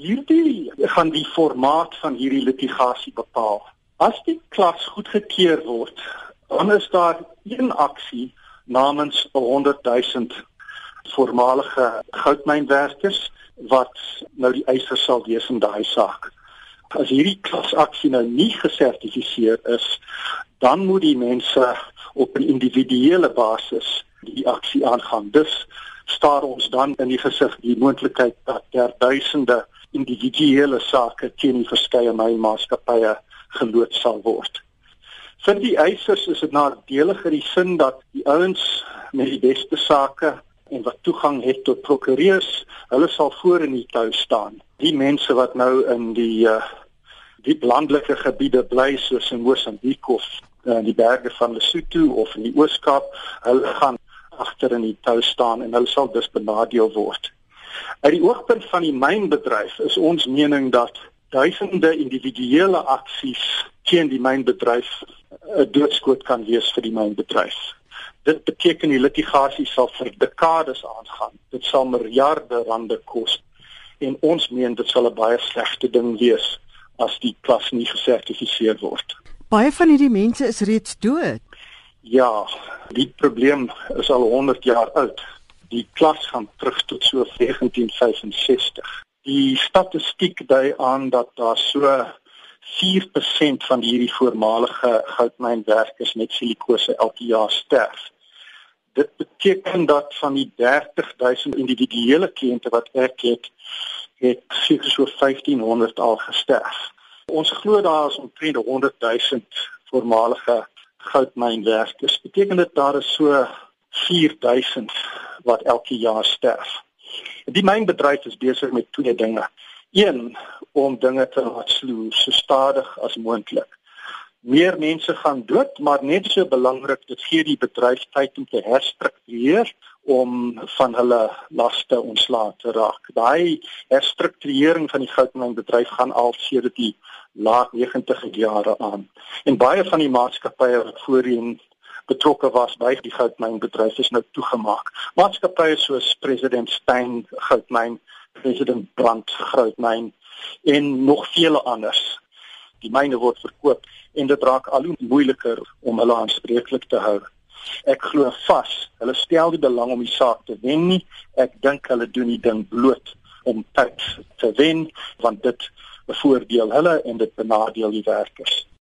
Hierdie gaan die formaat van hierdie litigasie bepaal. As die klas goedgekeur word, dan is daar een aksie namens 100 000 voormalige goudmynwerkers wat nou die eiser sal wees in daai saak. As hierdie klasaksie nou nie gesertifiseer is, dan moet die mense op 'n individuele basis die aksie aangaan. Dus staar ons dan in die gesig die moontlikheid dat daar duisende individuele sake teen die verskeie mynmaatskappye geloot sal word. Vir die eisers is dit nadelig in die sin dat die ouens met die beste sake en wat toegang het tot prokureurs, hulle sal voor in die tou staan. Die mense wat nou in die uh, die landelike gebiede bly soos in Mosambiek of uh, in die berge van Lesotho of in die Oos-Kaap, hulle gaan agter in die tou staan en hulle sal dus benadeel word. Uit die oogpunt van die mynbedryf is ons mening dat duisende individuele aksies teen die mynbedryf 'n doodskoot kan wees vir die mynbedryf. Dit beteken die litigasie sal vir dekades aangaan. Dit sal miljarde rande kos en ons meen dit sal 'n baie slegte ding wees as die klas nie gesertifiseer word. Baie van hierdie mense is reeds dood. Ja, die probleem is al 100 jaar oud. Die klas gaan terug tot so 1965. Die statistiek dui aan dat daar so 4% van hierdie voormalige goudmynwerkers met silikose elke jaar sterf. Dit beteken dat van die 30000 individuele kliënte wat ek het, het seker so 1500 al gesterf. Ons glo daar is omtrent 100000 voormalige goudmynwerkers. Beteken dit daar is so 4000 wat elke jaar sterf. Die mynbedryf is besig met twee dinge. Een om dinge te laat sloer so stadig as moontlik. Meer mense gaan dood, maar net so belangrik, dit gee die bedryf tyd om te herstruktureer om van hulle laste ontslae te raak. Daai herstrukturering van die goudmynbedryf gaan al sedert die laat 90 jare aan. En baie van die maatskappye wat voorheen betrokke was by die goudmynbedryf is nou toegemaak. Maatskappye soos President Stein Goudmyn, President Brandt Goudmyn en nog vele anders. Die myne word verkoop en dit raak al hoe moeiliker om hulle aanspreeklik te hou. Ek glo vas, hulle stel die belang om die saak te wen nie. Ek dink hulle doen die ding bloot om tyd te wen want dit bevoordeel hulle en dit benadeel die werkers.